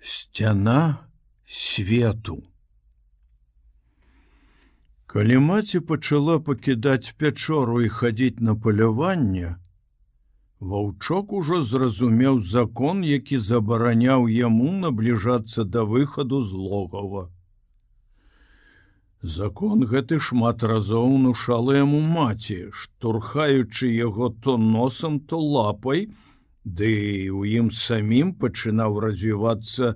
сцяна свету. Калі маці пачала пакідаць пячору і хадзіць на паляванне, Ваўчок ужо зразумеў закон, які забараняў яму набліжацца да выхаду з логава. Закон гэты шмат разоў нушала яму маці, штурхаючы яго то носам, то лапай, ды у ім самім пачынаў развівацца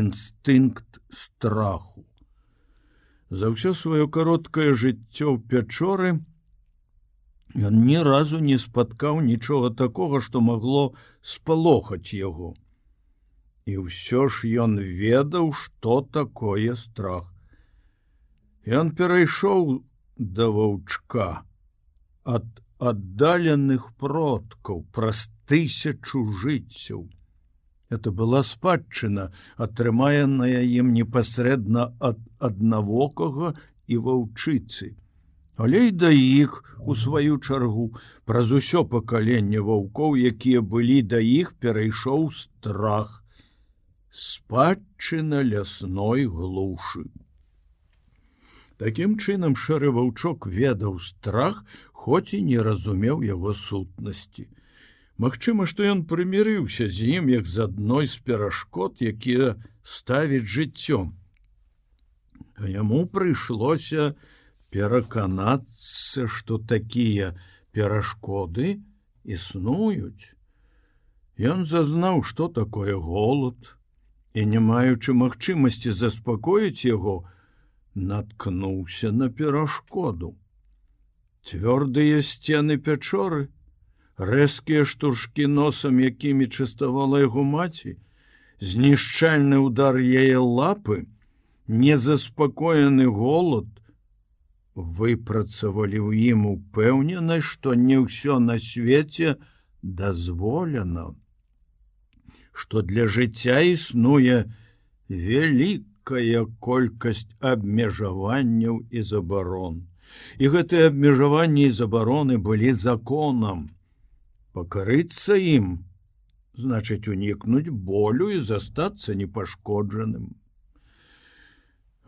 інстынкт страху. За ўсё сваё кароткае жыццё ў пячоры ён ні разу не спаткаў нічога такога, што магло спалохаць яго. І ўсё ж ён ведаў, што такое страх. Ён перайшоў да ваўчка ад аддаленых продкаў праз тысячу жыццяў. Это была спадчына, атрыманая ім непасрэдна ад аднавокага і ваўчыцы. Але і да іх у сваю чаргу праз усё пакаленне ваўкоў, якія былі да іх перайшоў страх, спадчына лясной глушы. Такім чынам шэры ваўчок ведаў страх, хоць і не разумеў яго сутнасці. Магчыма, што ён прымірыўся з ім як з адной з перашкод, якія ставіць жыццём. А яму прыйшлося пераканацца, што такія перашкоды існуюць. Ён зазнаў, што такое голод і не маючы магчымасці заспакоіць яго, наткнуўся на перашкоду. Цвёрдыя сцены пячоры, рэзкія штуршкі носам, якімі частавала яго маці, знішчальны удар яе лапы, незаспакоены голод, выпрацавалі ў ім упэўненасць, што не ўсё на свеце дазволена, што для жыцця існуе вялік вялікая колькасць абмежаванняў і забарон. І гэтыя абмежаванні і забароны былі законам. Пакарыцца ім, значыць унікнуць болю і застацца непашкоджаным.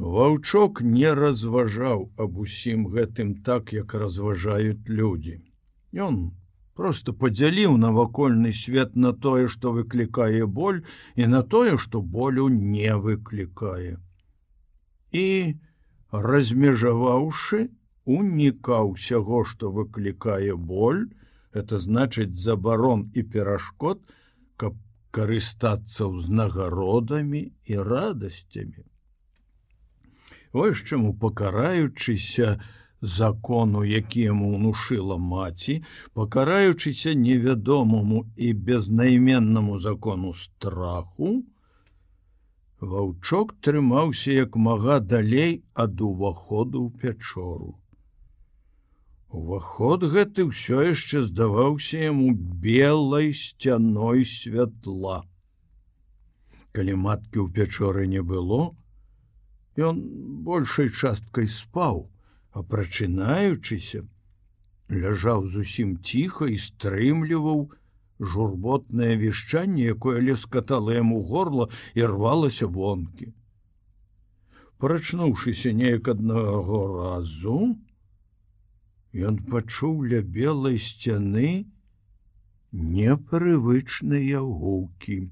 Ваўчок не разважаў аб усім гэтым так, як разважаюць людзі. Ён просто падзяліў навакольны свет на тое, што выклікае боль і на тое, што болю не выклікае. І размежаваўшы, унікаў усяго, што выклікае боль, это значыць забарон і перашкод, каб карыстацца ўзнагародамі і радасцямі. Вось чаму пакараючыся, закону, які яму ўнушыла маці, пакараючыся невядомаму і безнайменнаму закону страху, Ваўчок трымаўся як мага далей ад уваходу ў пячору. Уваход гэты ўсё яшчэ здаваўся яму белай сцяной святла. Калі маткі ў пячоры не было, ён большай часткай спаў, апрачынаючыся, ляжаў зусім ціха і стрымліваў журботнае вішчанне, якое лескатала яму горла і рвалася вонкі. Прачнуўшыся неяк аднаго разу, ён пачуў ля белай сцяны непрывычныя гукі.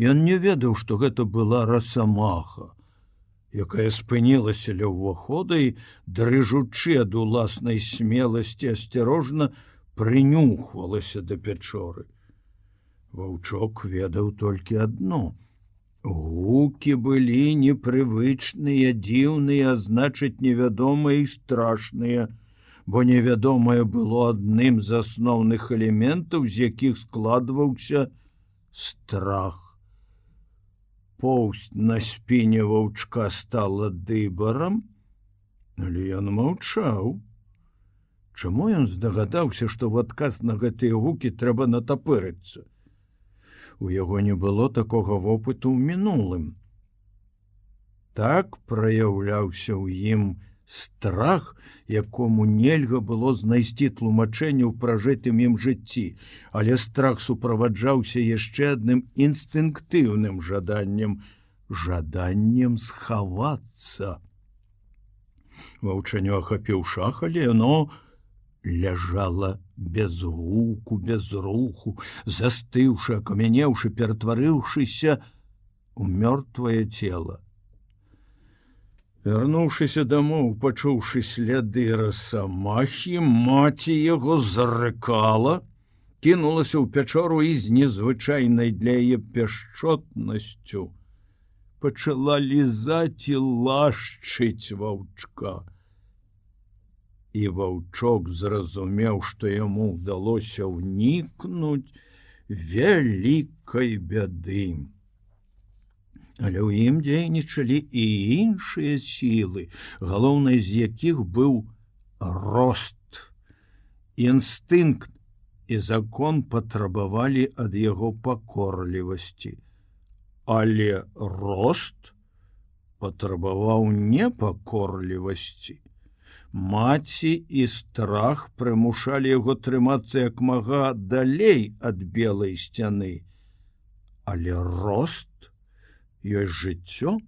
Ён не ведаў, што гэта была расамаха, якая спынілася ля ўвахода і дрыжучы ад уласнай смеласці асцярожна прынюхвалася да пячоры. Ваўчок ведаў толькі адно. Гукі былі непрывычныя, дзіўныя, значыць невядомыя і страшныя, бо невядомае было адным з асноўных элементаў, з якіх складваўся страх поўсць на спіне ваўчка стала дыбарам, але ён маўчаў. Чаму ён здагадаўся, што в адказ на гэтыя гукі трэба натапырыцца? У яго не было такога вопыту ў мінулым. Так праяўляўся ў ім страх, якому нельга было знайсці тлумачэнне ў пражытым ім жыцці, але страх суправаджаўся яшчэ адным інстынктыўным жаданнем, жаданнем схавацца. Ваўчанё ахапіў шах, але яно ляжала без гуку, без руху, застыўшы, акамянеўшы, ператварыўшыся у мёртвае цело. Вярнуўшыся дамоў, пачуўшы сляды расамахі, маці яго зарыкала, кінулася ў пячору і з незвычайнай для яе пяшчотнасцю пачала лізаць і лашчыць ваўчка. І ваўчок зразумеў, што яму ўдалося ўнікнуць вялікай бядым але ў ім дзейнічалі і іншыя сілы, галоўнай з якіх быў рост. Інстынкт і закон патрабавалі ад яго пакорлівасці. Але рост патрабаваў непакорлівасці. Маці і страх прымушалі яго трымацца як мага далей ад белай сцяны. Але рост ёсць жыццё,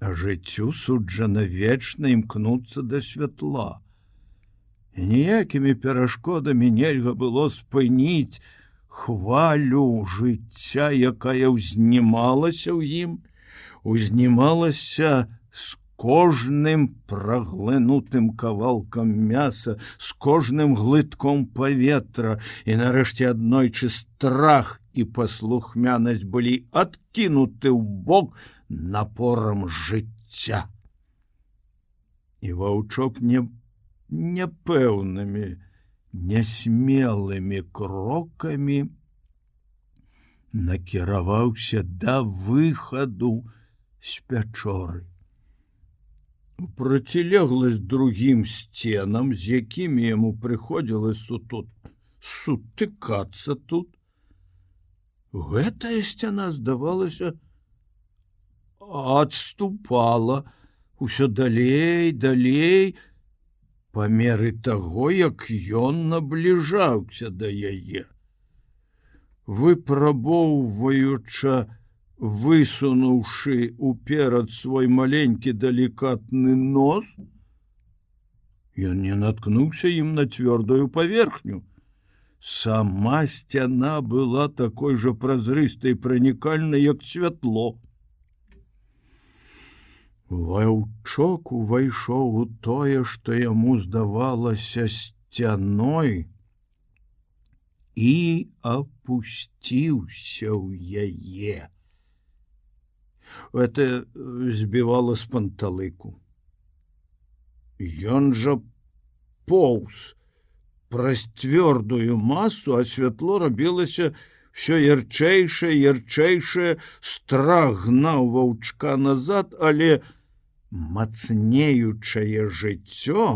а жыццю суджана вечна імкнуцца да святла. І ніякімі перашкодамі нельга было спыніць хвалю жыцця, якая ўзнімалася ў ім, узнімалася з кожным праглынутым кавалкам мяса, з кожным глытком паветра і нарэшце аднойчы страх і паслухмянасць былі адкінуты ў бок напорам жыцця. І ваўчок не няпэўнымі, нясмелымі крокамі накіраваўся да выхаду з пячоры. Процілегласць другім сценам, з якімі яму прыходзілася тут сутыкацца тут, гэтая сцяна здавалася адступала усё далей далей по меры таго як ён набліжаўся да яе. Выпрабоўваюча высунуўшы уперад свой маленькі далікатны нос ён не наткнуўся ім на цвёрдую паверхню Сама сцяна была такой жа празрыстай пранікальнай, як святло. Ваўчок увайшоў у тое, што яму здавалася сцяной і опусціўся ў яе. Это збівала з панталыку. Ён жа поўз, праз цвёрдую масу асвятло рабілася все ярчэйшае ярчэйшае. Страх гнаў ваўчка назад але мацнеючае жыццё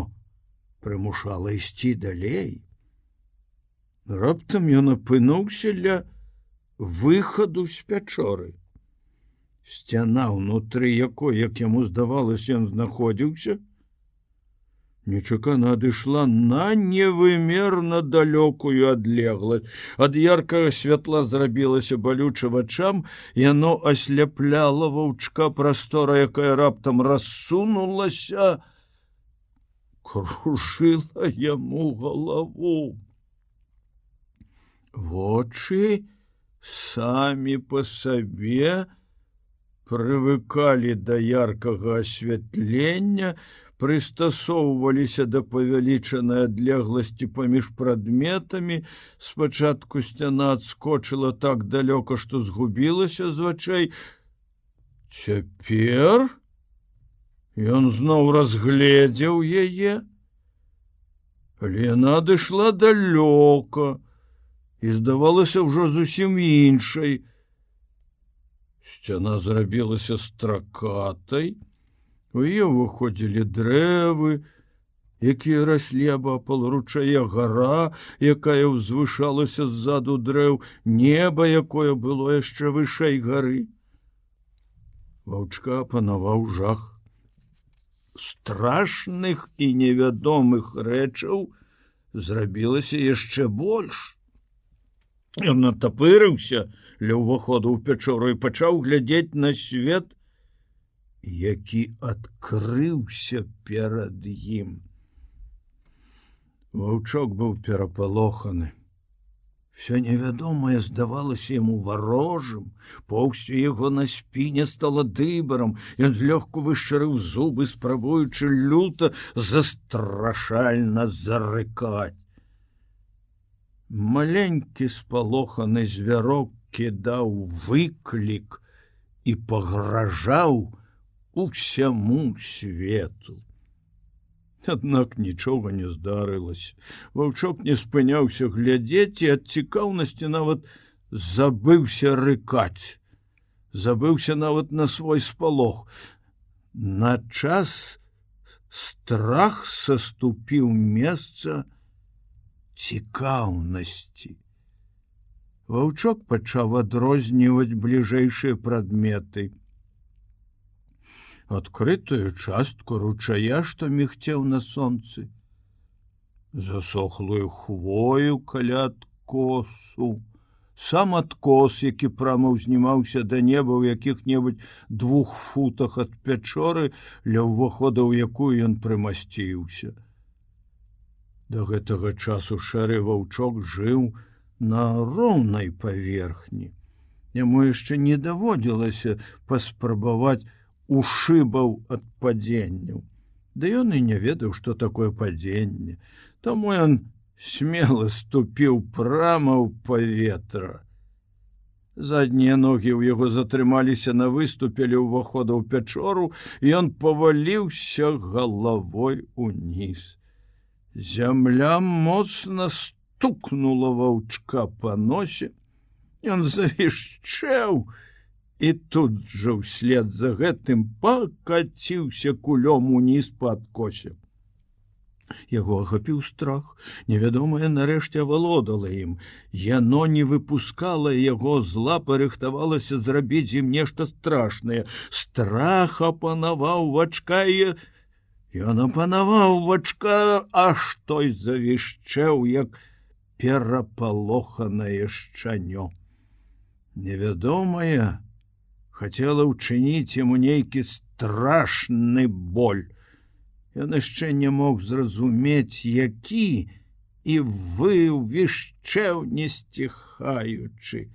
прымушала ісці далей. Раптам ён апынуўся ля выхаду з пячоры сцяна ўнутры якой як яму здавалось ён знаходзіўся? Нечакана адышла на невымерна далёкую адлегласць. Ад яркага святла зрабілася балюча вачам яно асляпляла ваўчка прастора якая раптам рассунулася кружила яму галаву. Вочы самі по сабе прывыкалі да яркага асвятлення прыстасоўваліся да павялічанай адлегласці паміж прадметамі. Спачатку сцяна адскочыла так далёка што згубілася з вачэй. Цяпер ён зноў разгледзеў яе. Лена адышла далёка і здавалася ўжо зусім іншай сцяна зрабілася стракатай У е выходзілі дрэвы, якія раслі абапал ручая гора, якая ўзвышалася ззаду дрэў, неба, якое было яшчэ вышэй гары. Ваўчка панаваў жах. страшных і невядомых рэчаў зрабілася яшчэ больш. Ён натапырыўся ля ўваходу ў пячору і пачаў глядзець на свет, які адкрыўся перад ім. Ваўчок быў перапалоханы. Всё невядомае здавалася яму варожым, поўсцю яго на спіне стала дыбарам, Ён злёгку вышчарыў зубы, спрабуючы люта застрашальна зарыкаць. Маленькі спалоханы звярок кідаў выклік і пагражаў усяму свету. Аднак нічога не здарылася. Ваўчок не спыняўся глядзець і ад цікаўнасці нават забыўся рыкаць. Забыўся нават на свой спалох. На час страх саступіў месца цікаўнасці. Ваўчок пачаў адрозніваць бліжэйшыя прадметы адкрытую частку ручая, што мігцеў на сонцы, засохлую хвою каля адкосу, сам адкос, які прама ўзнімаўся да неба ў якіх-небудзь двух футах ад пячоры ля ўвахода, у якую ён прымасціўся. Да гэтага часу шэры ваўчок жыў на роўнай паверхні. Яму яшчэ не даводзілася паспрабаваць ушыбаў ад падзенняў. Да ён і не ведаў, што такое падзенне. Таму ён смело ступіў прама ў паветра. Заднія ногі ў яго затрымаліся на выступелі ўвахода ў пячору, і ён паваліўся галавой уніз. Зямля моцна стукнула ваўчка па носе. Ён завішчэў, і тут жа ўслед за гэтым пакаціўся кулём уніз па адкосе. Яго ахапіў страх, невядомае нарэшце авалодала ім. Яно не выпускала яго зла, парыхтавалася зрабіць ім нешта страшнае. Страх апанаваў вачкае, Ён апанаваў вачка, аж той завішчэў, як перапалоханае шчанё. Невядомая, хацела ўчыніць яму нейкі страшны боль. Ён яшчэ не мог зразумець, які і вы вішчэў не сціхаючы.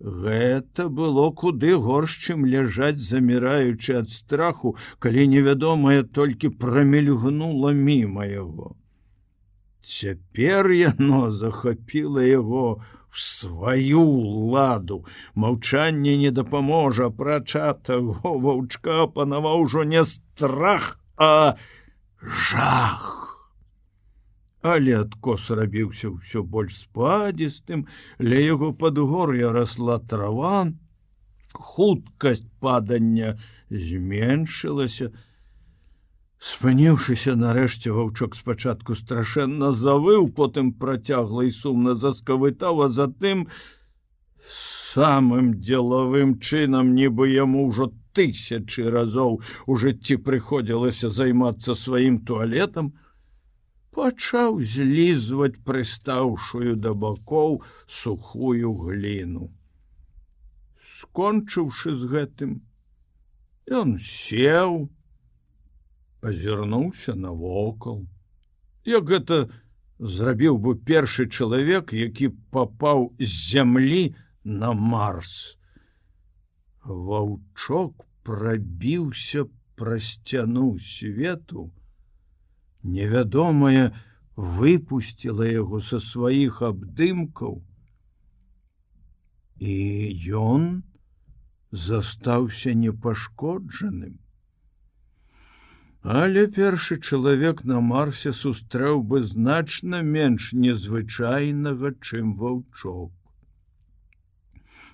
Гэта было куды горш, чым ляжаць заміраючы ад страху, калі невядомае толькі прамельгнула мімо яго. Цяпер яно захапіла яго сваю ладу маўчанне не дапаможа прачатаго ваўчка панаваў ужо не страх а жах але адкос рабіўся ўсё больш спадзістым ля яго падгор'я расла трава хуткасць падання зменшылася. Спыніўшыся нарэшце ваўчок спачатку страшэнна завыў, потым працягла і сумна заскавытаў, а затым самым дзелавым чынам нібы яму ўжо тысячы разоў у жыцці прыходзілася займацца сваім туалетам, пачаў злізваць прыстаўшую да бакоў сухую гліну. Скончыўшы з гэтым, ён сеў, азірнуўся навокал. Як гэта зрабіў бы першы чалавек, які папаў з зямлі на марс. Ваўчок прабіўся пра сцяну свету. Невядомае выпусціла яго са сваіх абдымкаў. І ён застаўся непашкоджаным. Але першы чалавек на марсе сустрэў бы значна менш незвычайнага, чым ваўчок.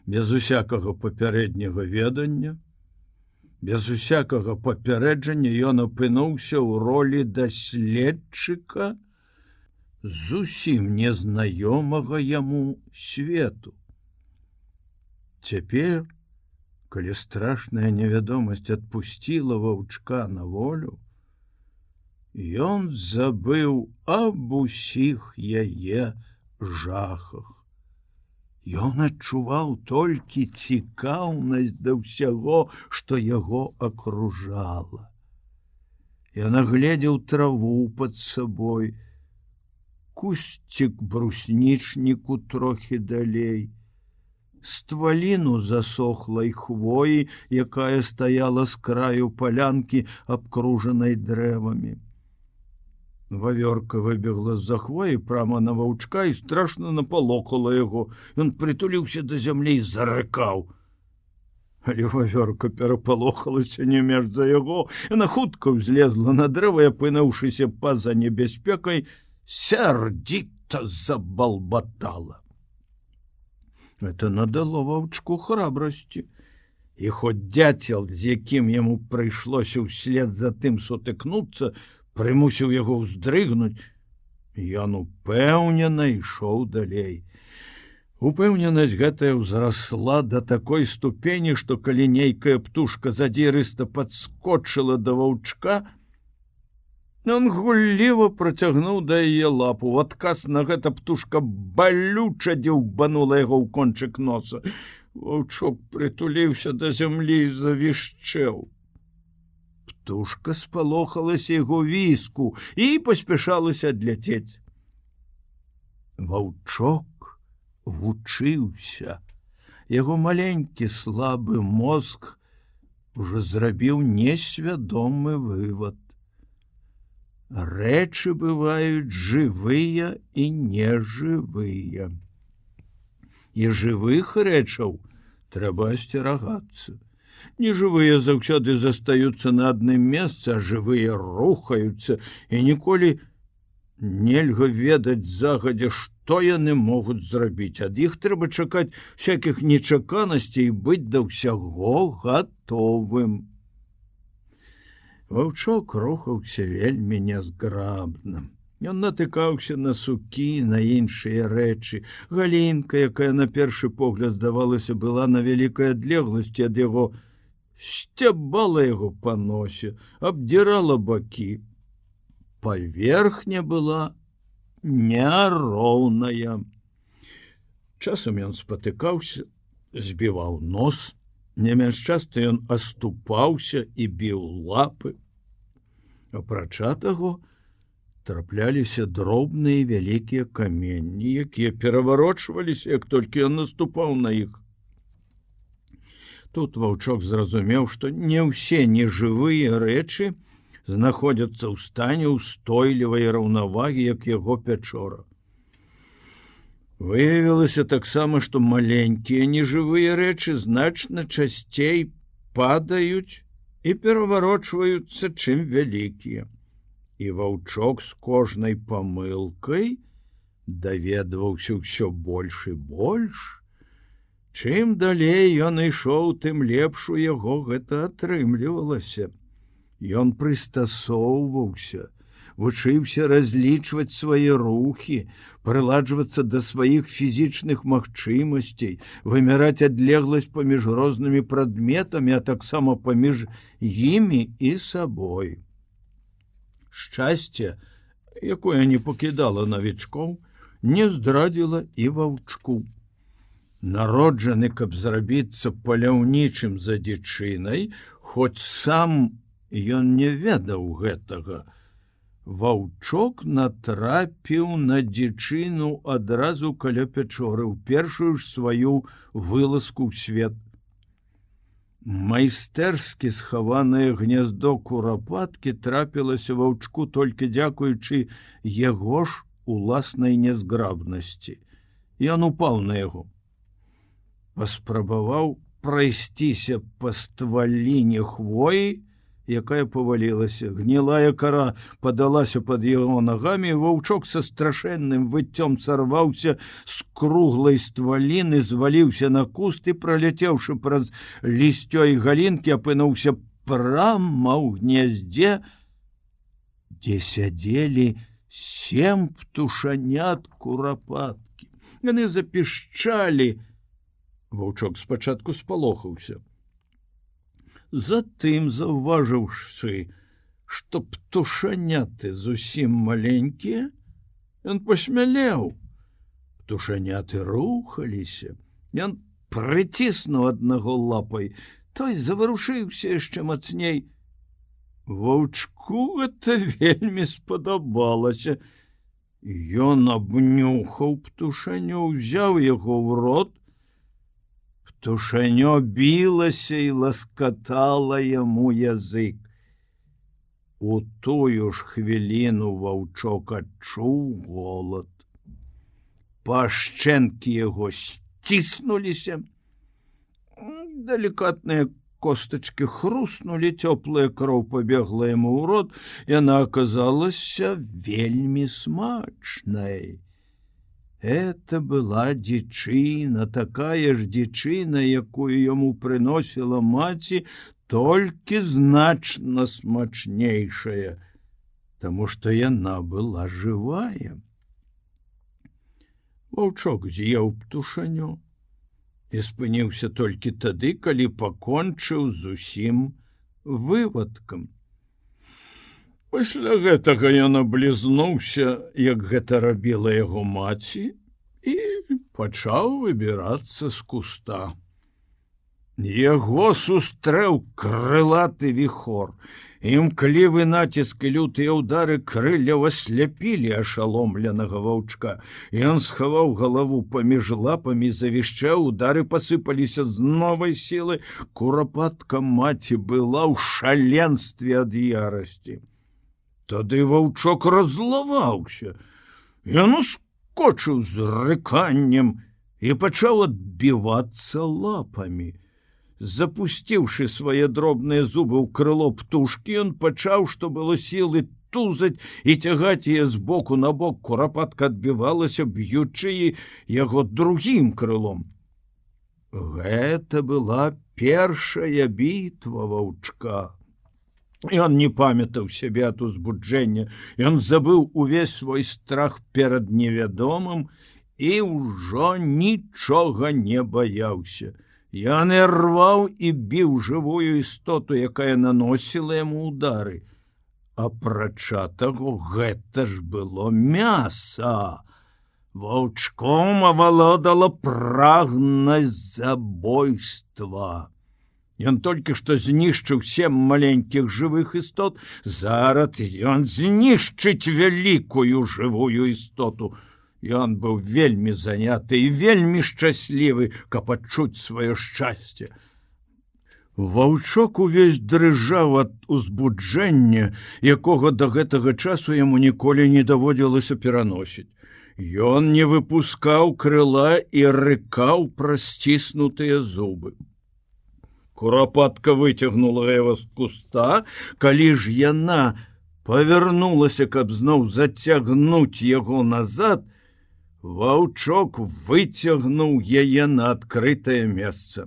Без усякага папярэдняга ведання, без усякага папярэджання ён апынуўся ў ролі даследчыка зусім незнаёмага яму свету. Цяпер, калі страшная невядомасць адпусціла ваўчка на волю, Ён забыў аб усіх яе жахах. Ён адчуваў толькі цікаўнасць да ўсяго, што яго акружала. Ён агледзеў траву под сабой, кусцік бруснічніку трохі далей, стваліну засохлай хвоі, якая стаяла з краю палянкі, абкружанай дрэвамі. Вавёрка выбегла з-за хвоі прама на ваўчка і страшна напалохала яго. Ён прытуліўся да зямлі і зарыкаў. Але вавёрка перапалохалася не меж за яго, Яна хутка ўзлезла на дрэва, апынуўшыся па-за небяспекай, сярдзіта забалбатала. Это надало ваўчку храбрасці. І хоць дзяцел, з якім яму прыйшлося ўслед за тым сутыкнуцца, прымусіў яго ўздрыгнуць, ён упэўнена ішоў далей. Упэўненасць гэтая ўзрасла да такой ступені, што калі нейкая птушка задзірыста падскочыла да ваўчка, Ён гулліва процягнуў да яе лапу в адказ на гэта птушка балюча дзеўбанула яго ў кончык носа. Ваўчок прытуліўся да зямлі і завішчэў. Птушка спалохалася яго віску і паспяшалася адляцець. Ваўчок вучыўся. Яго маленькі слабы мозг уже зрабіў несвядомы вывод рэчы бываюць жывыя і нежывыя. І жывых рэчаў трэба асцерагацца. Нежывыя заўсёды застаюцца на адным месцы, а жывыя рухаюцца і ніколі нельга ведаць загадзя, што яны могуць зрабіць. Ад іх трэба чакаць всякихх нечаканасцей быць да ўсяго гатовым. Ваўчок рухаўся вельмі нязграбна. Ён натыкаўся на сукі, на іншыя рэчы. Галінка, якая на першы погляд здавалася была на вялікай адлегласці ад яго, сцябала яго па носе, абдзірала бакі. Паверхня была няроўная. Часам ён спатыкаўся, збіваў нос, Не менш часта ён astупаўся і біў лапы. Апрача таго, трапляліся дробныя вялікія каменні, якія пераварочваліся, як толькі ён наступаў на іх. Тут ваўчок зразумеў, што не ўсе нежывыя рэчы знаходзяцца ў стане ўстойлівай раўнавагі, як яго пячора. Выявілася таксама, што маленькія нежывыя рэчы значна часцей падаюць і пераварочваюцца чым вялікія. І ваўчок з кожнай памылкай даведваўся ўсё больш і больш. Чым далей ён ішоў, тым лепш у яго гэта атрымлівалася. Ён прыстасоўваўся, вучыўся разлічваць свае рухі, прыладжвацца да сваіх фізічных магчымасцей, вымяраць адлегласць паміж рознымі прадметамі, а таксама паміж імі і сабой. Шчасце, якое не пакідала навічкоў, не здрадзіла і ваўчку. Народжаны, каб зрабіцца паляўнічым за дзічынай, хоць сам ён не ведаў гэтага, Ваўчок натрапіў на дзічыну адразу каля пячоры ў першую ж сваю вылазку ў свет. Майстэрскі схаванае гняздо курапаткі трапілася ваўчку толькі дзякуючы яго ж уласнай нязграбнасці. Ён упаў на яго. Паспрабаваў прайсціся па стваліне хвоі, якая павалілася. Гнілая кара падалася под яго нагамі ваўчок са страшэнным выццём сарваўся з круглай стваліны зваліўся на куст і праляцеўшы праз лісцёй галінкі апынуўся прама ў гнездзе дзе сядзелі сем птушанят курапаткі. Яны запішчалі ваўчок спачатку спалохаўся Затым заўважыўшы, што птушаняты зусім маленькія, Ён пасмялеў. Птушаняты рухаліся. Ён прыціснуў аднаго лапай, той заварушыўся яшчэ мацней. Ваўчку гэта вельмі спадабалася. Ён абнюхаў птушанё, узяў яго ў рот. Птушанё білася і ласкатала яму язык. У тую ж хвіліну ваўчок адчуў голод. Пашчэнкі яго сціснуліся. Далікатныя костачки хрустнули цёплая кроў побегла ему ў рот и она оказалася вельмі смачной это была дзічына такая ж дзічына якую яму приносила маці толькі значна смачнейшая тому что яна была живая ваўчок з'еў птушаню і спыніўся толькі тады, калі пакончыў зусім вывадкам. Пасля гэтага ён аблізнуўся, як гэта рабіла яго маці і пачаў выбірацца з куста. Яго сустрэў крылаты віхор, імклівы націск і лютыя ўдары крылляў асляпілі ашаломленага ваўчка. Ён схаваў галаву паміж лапамі завішчаў удары пасыпаліся з новай сілы. Курапатка маці была ў шаленстве ад ярасці тады ваўчок разлаваўся. Ён ускочыў з рыканнем і пачаў адбівацца лапамі. Запусціўшы свае дробныя зубы ў крыло птушки ён пачаў што было сілы тузаць і цягаць яе з боку на бок. Курапатка адбівалася б'ючы яго другім крылом. Гэта была першая бітва ваўчка он не памятаў сябе от узбуджэння ён забыў увесь свой страх перад невядомым і ўжо нічога не баяўся Яны рваў і біў жывую істоту, якая наносіла яму удары. Апрача таго гэта ж было мяса. Ваўчком авалодала прагнасць забойства. Ён толькі што знішчыў сем маленькіх жывых істот, зараз ён знішчыць вялікую жывую істоту. Ён быў вельмі заняты і вельмі шчаслівы, каб адчуць сваё шчасце. Ваўчок увесь дрыжаў ад узбуджэння, якога да гэтага часу яму ніколі не даводзілася пераносіць. Ён не выпускаў крыла і рыкаў праз сціснутыя зубы. Курапатка выцягнула яго з куста, калі ж яна павярнулася, каб зноў зацягнуць яго назад, Ваўчок выцягнуў яе на адкрытае месца.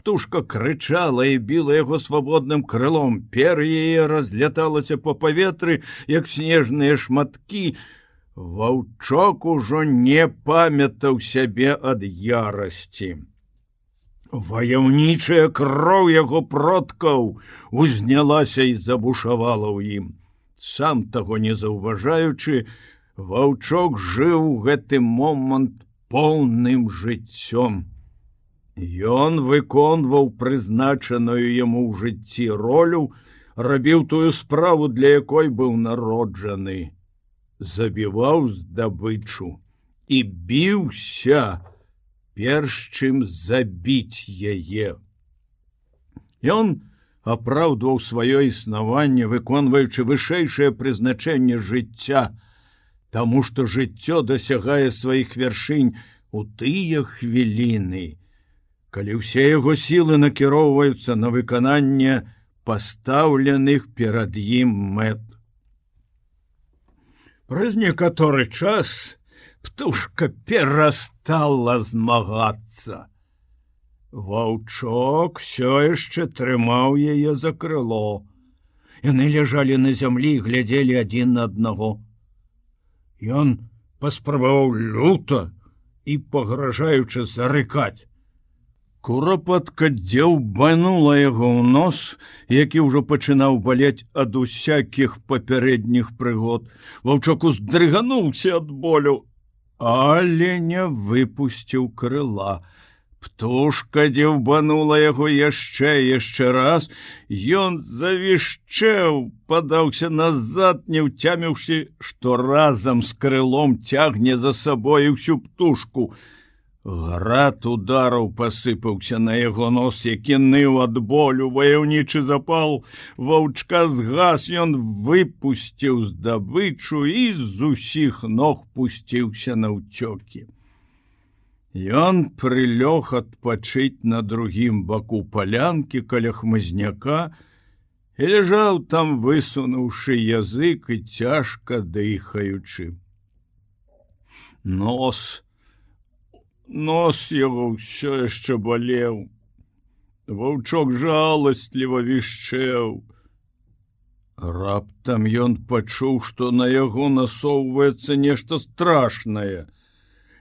Птушка крычала і біла яго свабодным крылом. Пер яе разляталася па паветры, як снежныя шматкі. Ваўчок ужо не памятаў сябе ад ярасці. Ваяўнічая кроў яго продкаў узнялася і забушавала ў ім. Сам таго не заўважаючы, Ваўчок жыў гэты момант поўным жыццём. Ён выконваў прызначаную яму ў жыцці ролю, рабіў тую справу, для якой быў народжаны, забіваў здабычу і біўся, перш чым забіць яе. Ён апраўдваў сваё існаванне, выконваючы вышэйшае прызначэнне жыцця, Таму што жыццё дасягае сваіх вяршынь у тыя хвіліны, калі ўсе яго сілы накіроўваюцца на выкананне пастаўленых перад ім мэт. Праз некаторы час птушка перастала змагацца. Ваўчок все яшчэ трымаў яе за крыло. Яны ляжалі на зямлі і глядзелі адзін на аднаго. Ён паспрабаваў люта і пагражаючы зарыкаць. Курапатка дзеўбанула яго ў нос, які ўжо пачынаў балець ад усякіх папярэдніх прыгод. Ваўчок уздрыгануўся ад болю, але не выпусціў крыла. Птушка дзеўбанула яго яшчэ яшчэ раз. Ён завішчэў, падаўся назад, не ўцяміўся, што разам з крылом цягне за сабой усю птушку. Град удараў пасыпаўся на яго нос, які ныў ад болю, ваяўнічы запал, ваўчка згас ён выпусціў здабычу і з усіх ног пусціўся на ўцёкі. Ён прылёг адпачыць на другім баку палянкі каля хмызняка і ляжаў там, высунуўшы язык і цяжка дыхаючы. Нос, Нос яго ўсё яшчэ балеў. Ваўчок жаластліва вішчэў. Раптам ён пачуў, што на яго насоўваецца нешта страшнае.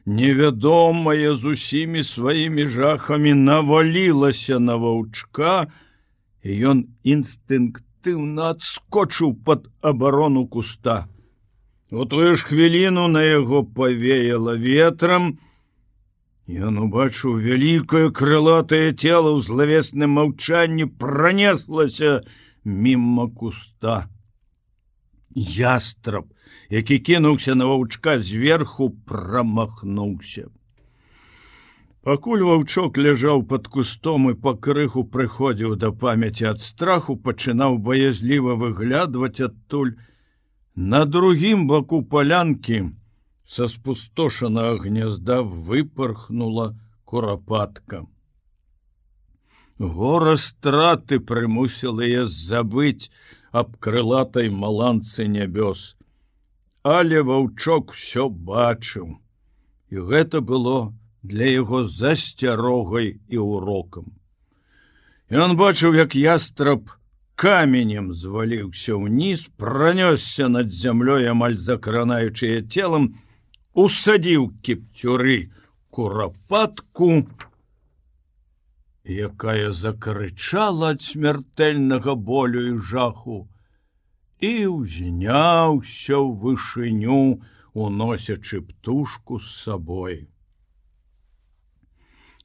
Невядомае з усімі сваімі жахамі навалілася на ваўчка, і ён інстынктыўна адскочыў пад абарону куста. У тую ж хвіліну на яго павеяла ветрам, Ён убачыў вялікае крылатае цело ў злавесным маўчанні пронеслася мимо куста. Ястраб, які кінуўся на ваўчка зверху прамахнуўся. Пакуль ваўчок ляжаў под кустом і па крыху прыходзіў да памяці ад страху, пачынаў баязліва выглядваць адтуль. На другім баку палянкі, Са спустошанага гнязда выпархнула курапатка. Гора страты прымусіла я забыць аб крылатай маланцы нябёс. Але ваўчок усё бачыў, і гэта было для яго засцярогай і урокам. Ён бачыў, як ястраб каменем зваліўся ўніз, пранёсся над зямлёй амаль закранаючыя целам, усадзіў кіпцюры курапатку, якая закрычала ад смяртэльнага болю і жаху і ўзняўся ў вышыню, уносячы птушку з сабой.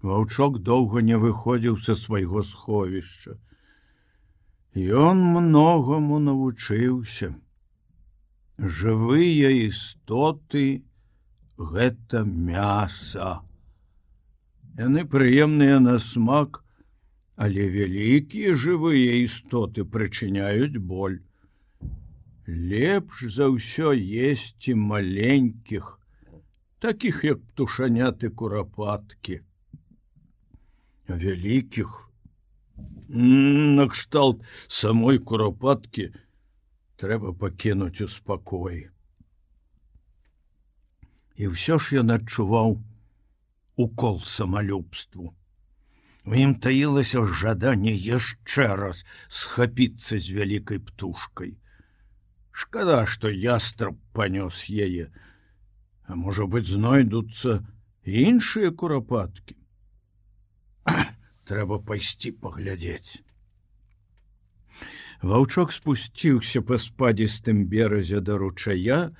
Ваўчок доўга не выходзіў са свайго сховішча. Ён многаму навучыўся. Жывыя істоты, гэта мяса. Яны прыемныя на смак, але вялікія жывыя істоты прычыняюць боль. Лепш за ўсё есці маленькіх, таких як птушаняты курапаткі. Вялікіх накшталт самой курапаткі трэба пакінуць у спакоі і ўсё ж ён адчуваў укол самалюбству. У ім таілася жаданне яшчэ раз схапіцца з вялікай птушкай. Шкада, што ястраб панёс яе, А можа быць, знойдуцца іншыя курапаткі. Трэба пайсці паглядзець. Ваўчок спусціўся па спадзістым беразе да ручая,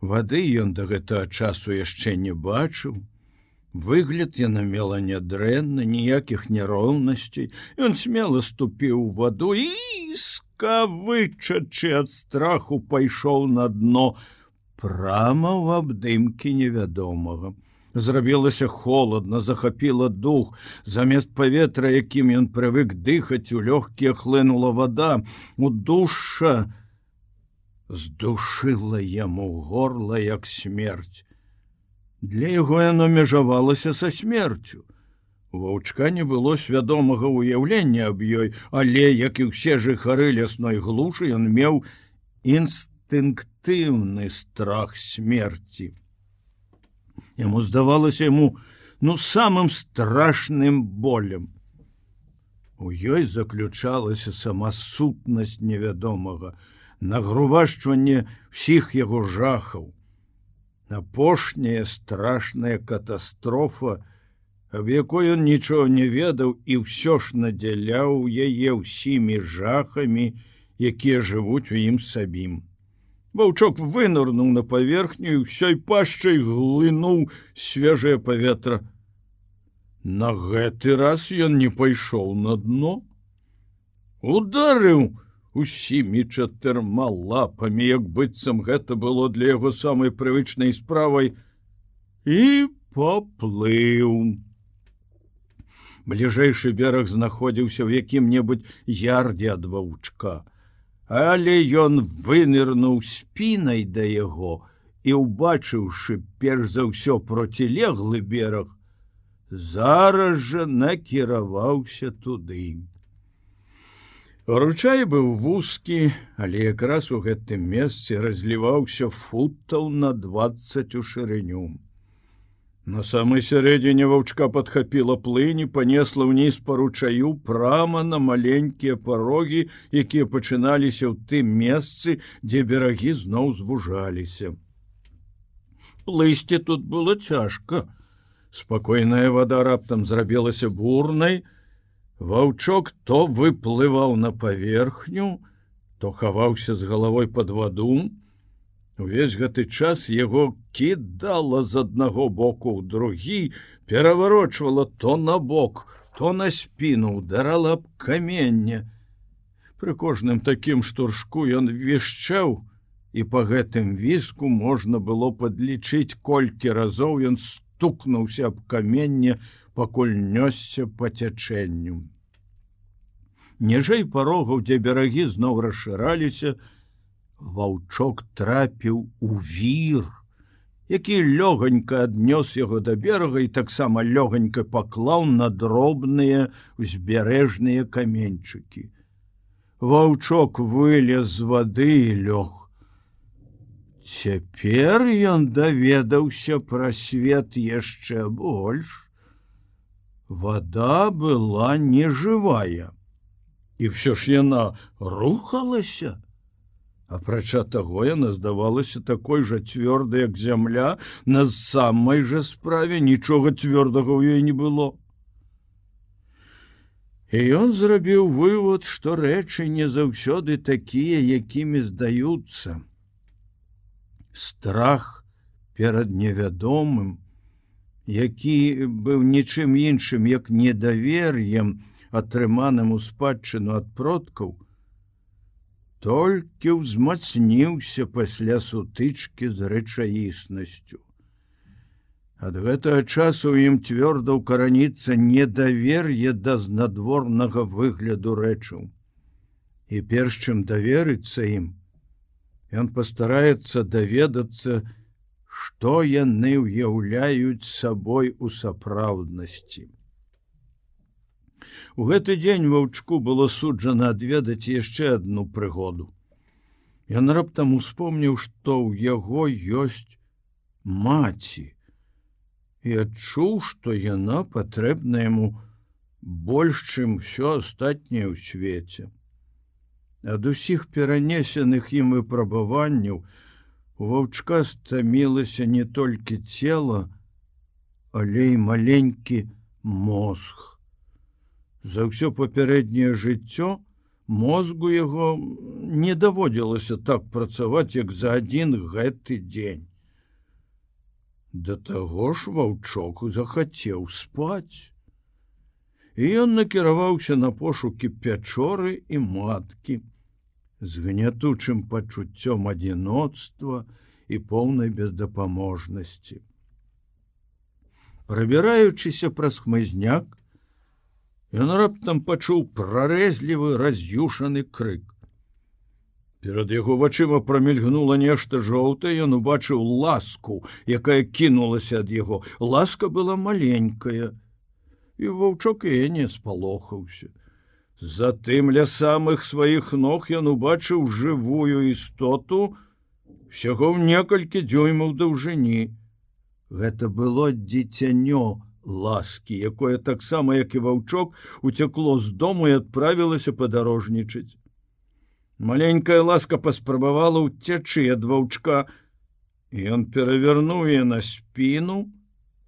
Вады ён да гэтага часу яшчэ не бачыў. Выгляд яна мела нядрэнна, ніякіх няроўнасцей. Ён смела ступіў ваду і скавычачы ад страху пайшоў на дно прама ў абдымкі невядомага. Зрабілася холодна, захапіла дух, замест паветра, якім ён прывык дыхаць у лёгкія хлынула вода, у душа, здушыла яму горла як смерць. Для яго яно межавалася са смерцю. Ваўчка не было свядомага ўяўлення аб ёй, але, як і ўсе жыхары лясной глушы, ён меў інстынктыўны страх смерці. Яму здавалася яму ну самым страшным болем. У ёй заключалася сама сутнасць невядомага, нагрувашчванне всіх яго жахаў. Апошняя страшная катастрофа аб якой ён нічого не ведаў і ўсё ж надзяляў яе ўсімі жахамі, якія жывуць у ім сабім. Ваўчок вынырнуў на паверхню і ўсёй пашчай глынуў свежае паветра. На гэты раз ён не пайшоў на дно. Ударыў, усімі чатырма лапамі, як быццам гэта было для яго самай прывычнай справай і поплыў. Бліжэйшы бераг знаходзіўся ў якім-небудзь ярдзе ад ваўчка, але ён вынырнуў спінай да яго і убачыўшы перш за ўсё процілеглы бераг, зараз жа накіраваўся туды. Ручай быў вузкі, але якраз у гэтым месцы разліваўся футаў на 20 у шырыню. На самой сярэдзіне ваўчка падхапіла плыні, панесла ўніз па ручаю прама на маленькія парогі, якія пачыналіся ў тым месцы, дзе берагі зноў звужаліся. Плысці тут было цяжка. Спакойная вада раптам зрабілася бурнай, Ваўчок то выплываў на паверхню, то хаваўся з галавой под ваду. Увесь гэты час яго кідала з аднаго боку ў другі, пераварочвала то на бок, то на спіну ударала б каменне. Пры кожным такім штуршку ён вішчаў, і по гэтым віску можна было падлічыць, колькі разоў ён стукнуўся аб каменне, пакуль нёсся по цячэнню. Ніжэй парогаў, дзе берагі зноў расшыраліся, ваўчок трапіў у вір, які лёганька аднёс яго да берага і таксама лёганька паклаў на дробныя узбярэжныя каменьчыкі. Ваўчок вылез з вады і лёг. Цяпер ён даведаўся пра свет яшчэ больш вода была нежывая і ўсё ж яна рухалася. Апрача таго яна здавалася такой жа цвёрдай як зямля на самай жа справе нічога цвёрдага ў ёй не было. І ён зрабіў вывод што рэчы не заўсёды такія якімі здаюцца. Страх перад невядомым які быў нічым іншым як недавер'ем атрыманым у спадчыну ад продкаў толькі ўзмацніўся пасля сутычкі з рэчаіснасцю. Ад гэтага часу ім цвёрда ўкараніцца недавер'е да знадворнага выгляду рэчаў. І перш чым даверыцца ім ён пастараецца даведацца, што яны ўяўляюць сабой у сапраўднасці. У гэты дзень ваўчку было суджана адведаць яшчэ адну прыгоду. Ён раптам успомніў, што ў яго ёсць маці і адчуў, што яна патрэбна яму больш, чым усё астатняе ў свеце. Ад усіх перанесеных ім выпрабаванняў, У ваўчка стамілася не толькі цела, але і маленькі мозг. За ўсё папярэдняе жыццё мозгу яго не даводзілася так працаваць, як за адзін гэты дзень. Да таго ж ваўчоку захацеў спаць. І ён накіраваўся на пошукі пячоры і маткі, з гнятучым пачуццём адзіноцтва і поўнай бездапаможнасці. Прабіраючыся праз хмызняк, ён раптам пачуў прарэзлівы раз'юшаны крык. Перад яго вачыма прамільгнула нешта жоўтае, ён убачыў ласку, якая кінулася ад яго. Ласка была маленькая, і ваўчок яе не спалохаўся. Затым ля самых сваіх ног ён убачыў жывую істоту усяго ў некалькі дзёймаў даўжыні. Гэта было дзіцянё ласкі, якое таксама як і ваўчок уцякло з дому і адправілася падарожнічаць. Маленькая ласка паспрабавала ўцячы ад ваўчка, і ён перавярнуе на спіну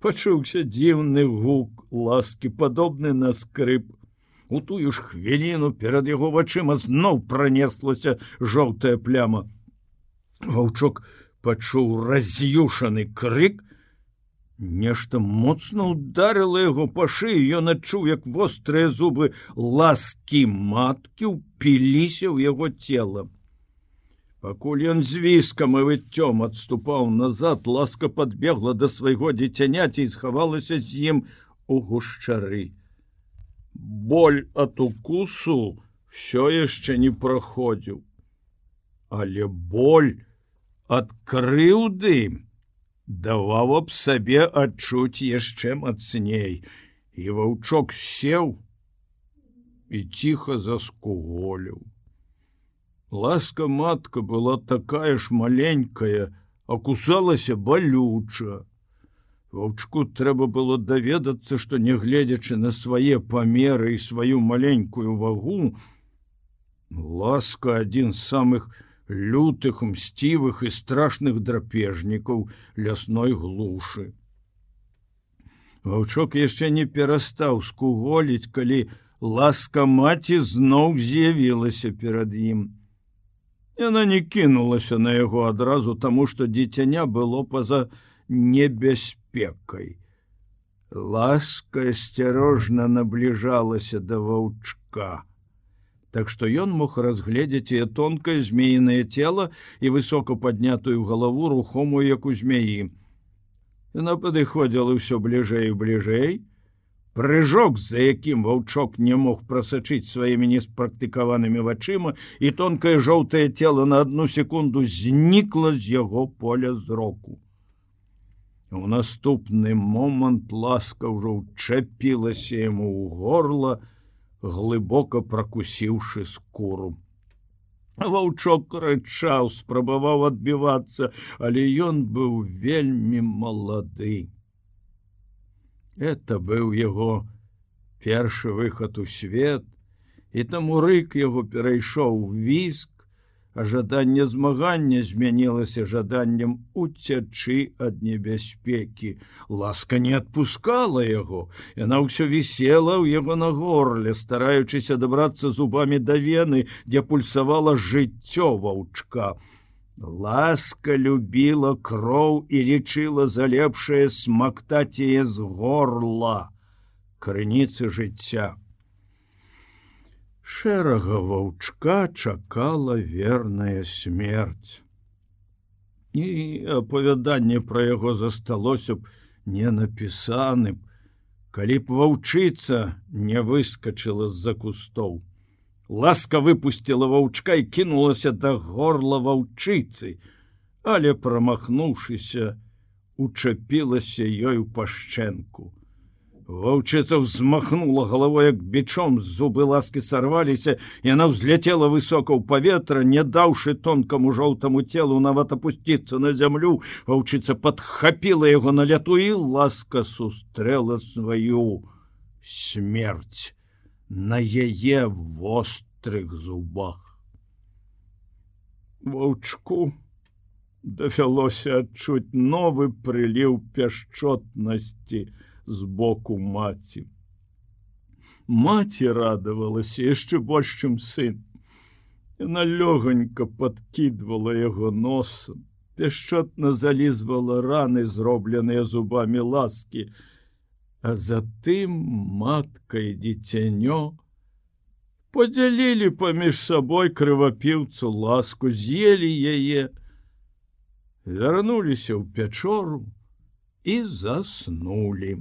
пачуўся дзіўны гук ласкі падобны на скрып у тую ж хвіліну перад яго вачыма зноў пронеслася жоўтая пляма. Ваўчок пачуў раз'юшаны крык. Нешта моцна ударыла яго па шыі. Ён адчуў як вострыя зубы ласкі маткі ўпіліся ў яго цела. Пакуль ён з віскам і выццём адступаў назад ласка подбегла да свайго дзіцяняці і схавалася з ім у гушчары боль от укусу все яшчэ не праходзіў. Але боль от крыўды даваў аб сабе адчуць яшчэ мацней. І ваўчок сеў і ціха заскуголіў. Ласка матка была такая ж маленькая акусалася балюча ваўчку трэба было даведацца што нягледзячы на свае памеры і сваю маленькую вагу ласка адзін з самых лютых мсцівых і страшных драпежнікаў лясной глушы. Ваўчок яшчэ не перастаў скуголіць, калі ласка маці зноў з'явілася перад ім. Яна не кінулася на яго адразу, таму што дзіцяня было па-за небяспекай. Ласка асцярожна набліжалася да ваўчка так што ён мог разгледзець і тонкае змеенае цело і высока паднятую галаву рухомую як у змяі. Яна падыходзіла ўсё бліжэй і бліжэй. Прыжок, за якім ваўчок не мог прасачыць сваімі неспрактыкаванымі вачыма і тонкае жоўтае цело на одну секунду знікла з яго поля зроку. У наступны момант ласка ўжо ўчапілася яму ў горла, глыбока пракусіўшы скуру. Ваўчок рычаў, спрабаваў адбівацца, але ён быў вельмі малады. Это быў яго першы выхад у свет, і таму рык яго перайшоў віск, а жаданне змагання змянілася жаданнем уцячы ад небяспекі. Ласка не адпускала яго. Яна ўсё вісела ў яго на горле, стараючыся дабрацца зубамі да вены, дзе пульсавала жыццё ваўчка. Ласка любіла кроў і лічыла за лепшае смактаце з горла, крыніцы жыцця шэрага ваўчка чакала верная смерць. І апавяданне пра яго засталося б не напісаным, калі б ваўчыца не выскочыла з-за кустоў. Ласка выпустила ваўчка і кінулася да горла ваўчыцы, але прамахнуўшыся, учапілася у пашчэнку. Ваўчыца взмахнула галавой як бичом зубы ласки сорваліся і она взлетела высока ў паветра не даўшы тонкаму жоўтаму телу нават опусціцца на зямлю ваўчыца подхапіла яго на ляту і ласка сустрэла сваю смерть на яе вострых зубах. Ваўчку давялося адчуць новы прыліў пяшчотнасці на з боку маці. Маці радавалася яшчэ больш, чым сын. Яна лёгонька подкидвала яго носам, пяшчотна залізвала раны, зробленыя зубамі ласкі, а затым матка і дзіцянё подзялілі паміж сабой крывапіўцу ласку, з'елі яе, вярнуліся ў пячору, і заснулі.